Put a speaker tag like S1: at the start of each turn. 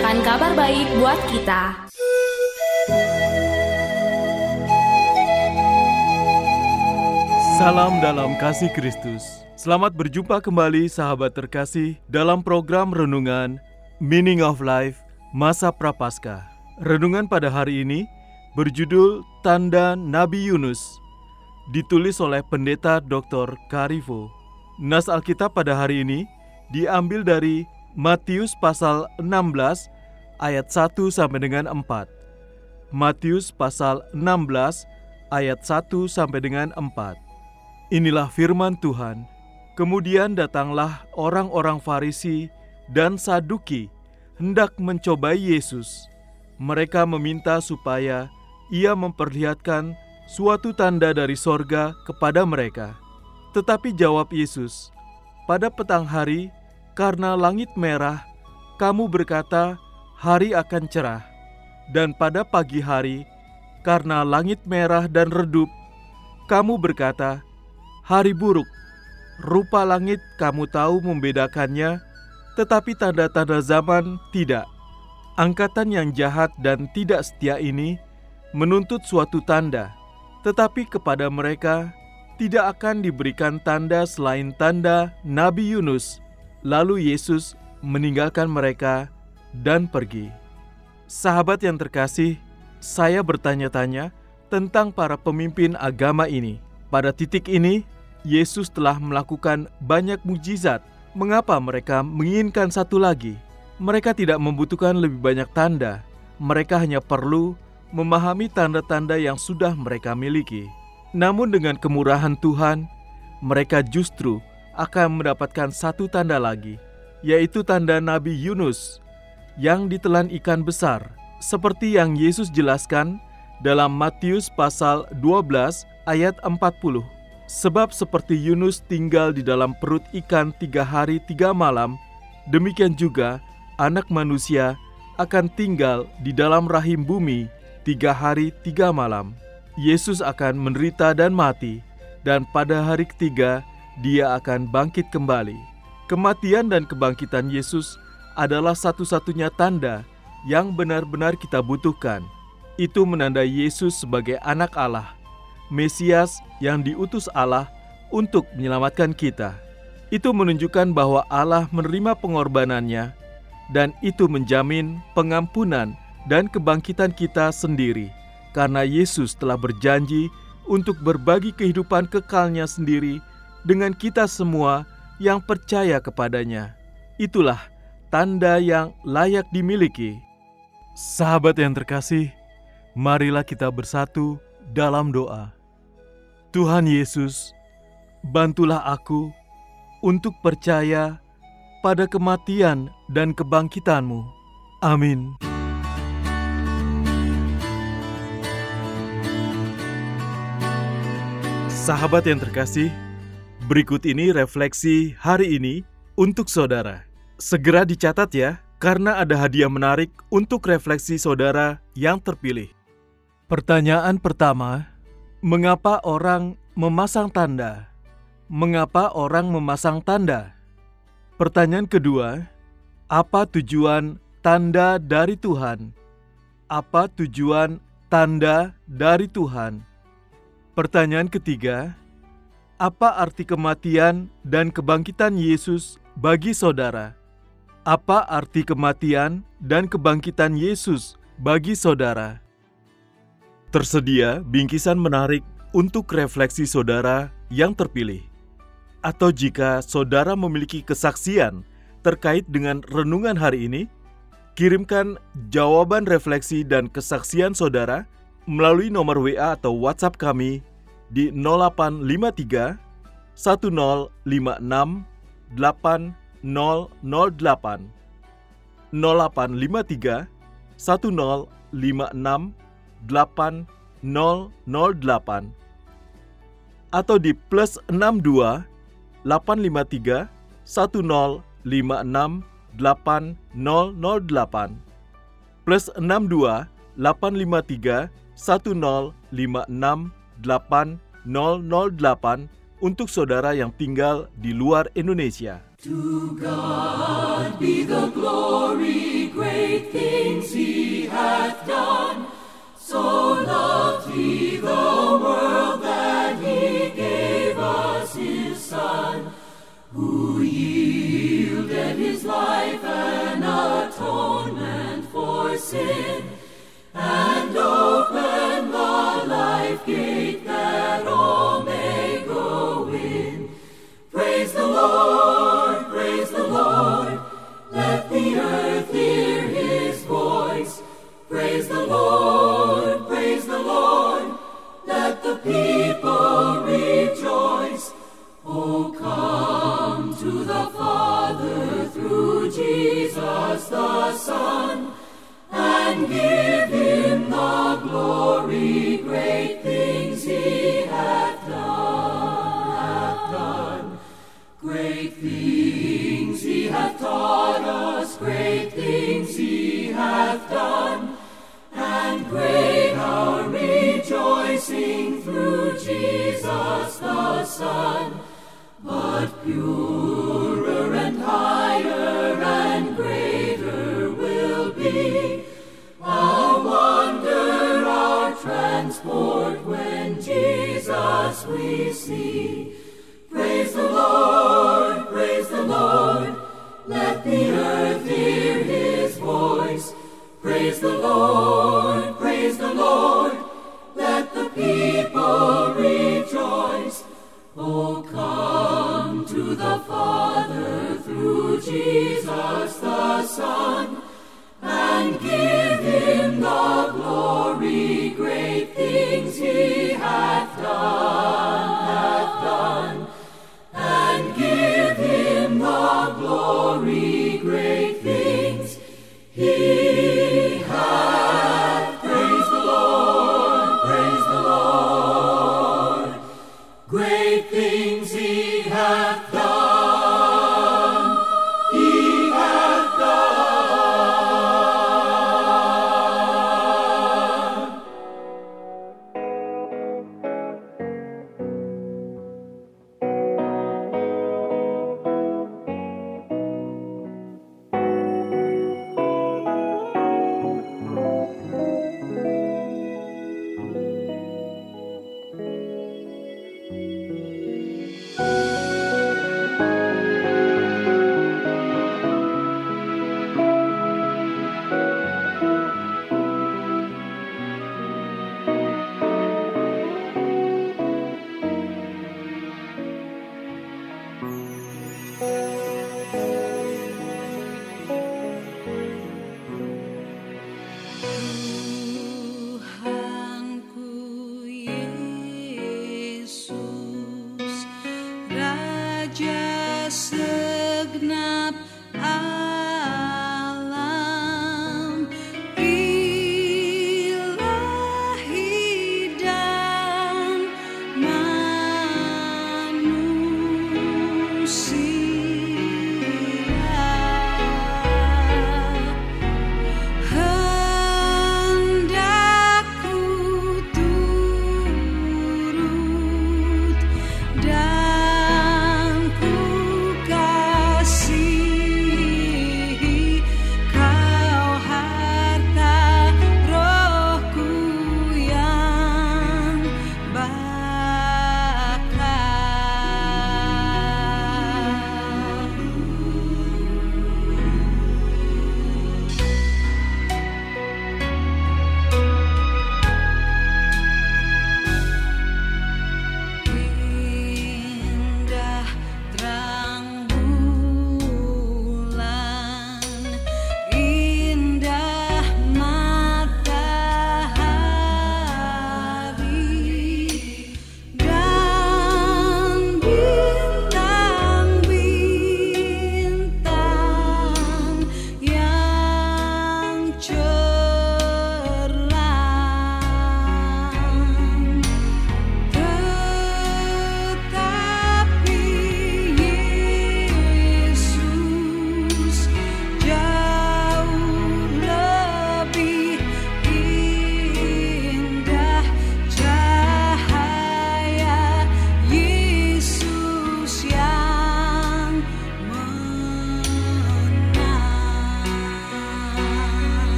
S1: memberitakan kabar baik buat kita
S2: Salam dalam kasih Kristus. Selamat berjumpa kembali sahabat terkasih dalam program renungan Meaning of Life Masa Prapaskah. Renungan pada hari ini berjudul Tanda Nabi Yunus. Ditulis oleh Pendeta Dr. Karivo. Nas Alkitab pada hari ini diambil dari Matius pasal 16 ayat 1 sampai dengan 4. Matius pasal 16 ayat 1 sampai dengan 4. Inilah firman Tuhan. Kemudian datanglah orang-orang Farisi dan Saduki hendak mencobai Yesus. Mereka meminta supaya ia memperlihatkan suatu tanda dari sorga kepada mereka. Tetapi jawab Yesus, "Pada petang hari, karena langit merah, kamu berkata, 'Hari akan cerah,' dan pada pagi hari, karena langit merah dan redup, kamu berkata, 'Hari buruk.' Rupa langit kamu tahu membedakannya, tetapi tanda-tanda zaman tidak. Angkatan yang jahat dan tidak setia ini menuntut suatu tanda, tetapi kepada mereka tidak akan diberikan tanda selain tanda Nabi Yunus. Lalu Yesus meninggalkan mereka dan pergi. Sahabat yang terkasih, saya bertanya-tanya tentang para pemimpin agama ini. Pada titik ini, Yesus telah melakukan banyak mujizat. Mengapa mereka menginginkan satu lagi? Mereka tidak membutuhkan lebih banyak tanda. Mereka hanya perlu memahami tanda-tanda yang sudah mereka miliki. Namun, dengan kemurahan Tuhan, mereka justru akan mendapatkan satu tanda lagi, yaitu tanda Nabi Yunus yang ditelan ikan besar, seperti yang Yesus jelaskan dalam Matius pasal 12 ayat 40. Sebab seperti Yunus tinggal di dalam perut ikan tiga hari tiga malam, demikian juga anak manusia akan tinggal di dalam rahim bumi tiga hari tiga malam. Yesus akan menderita dan mati, dan pada hari ketiga dia akan bangkit kembali. Kematian dan kebangkitan Yesus adalah satu-satunya tanda yang benar-benar kita butuhkan. Itu menandai Yesus sebagai anak Allah Mesias yang diutus Allah untuk menyelamatkan kita. Itu menunjukkan bahwa Allah menerima pengorbanannya dan itu menjamin pengampunan dan kebangkitan kita sendiri karena Yesus telah berjanji untuk berbagi kehidupan kekalnya sendiri dengan kita semua yang percaya kepadanya. Itulah tanda yang layak dimiliki. Sahabat yang terkasih, marilah kita bersatu dalam doa. Tuhan Yesus, bantulah aku untuk percaya pada kematian dan kebangkitan-Mu. Amin. Sahabat yang terkasih, berikut ini refleksi hari ini untuk saudara. Segera dicatat ya, karena ada hadiah menarik untuk refleksi saudara yang terpilih. Pertanyaan pertama, Mengapa orang memasang tanda? Mengapa orang memasang tanda? Pertanyaan kedua, apa tujuan tanda dari Tuhan? Apa tujuan tanda dari Tuhan? Pertanyaan ketiga, apa arti kematian dan kebangkitan Yesus bagi saudara? Apa arti kematian dan kebangkitan Yesus bagi saudara? Tersedia bingkisan menarik untuk refleksi saudara yang terpilih. Atau jika saudara memiliki kesaksian terkait dengan renungan hari ini, Kirimkan jawaban refleksi dan kesaksian saudara melalui nomor WA atau WhatsApp kami di 0853 1056 8008 0853 1056 8008 atau di plus 62 853 1056 8008 plus 62 853 1056 8008 untuk saudara yang tinggal di luar Indonesia.
S3: To God be the glory, great things He hath done. So loved He the world that He gave us His Son, who yielded His life an atonement for sin, people rejoice. Oh, come to the Father through Jesus the Son and give him the glory. Great things he hath done. Great things he hath taught us, great things he hath done, and great through Jesus the Son. But purer and higher and greater will be our wonder, our transport when Jesus we see. Praise the Lord, praise the Lord. Let the earth hear his voice. Praise the Lord, praise the Lord. People rejoice. Oh, come to the Father through Jesus the Son and give him the glory. Great things he hath done, hath done and give him the glory. Great things he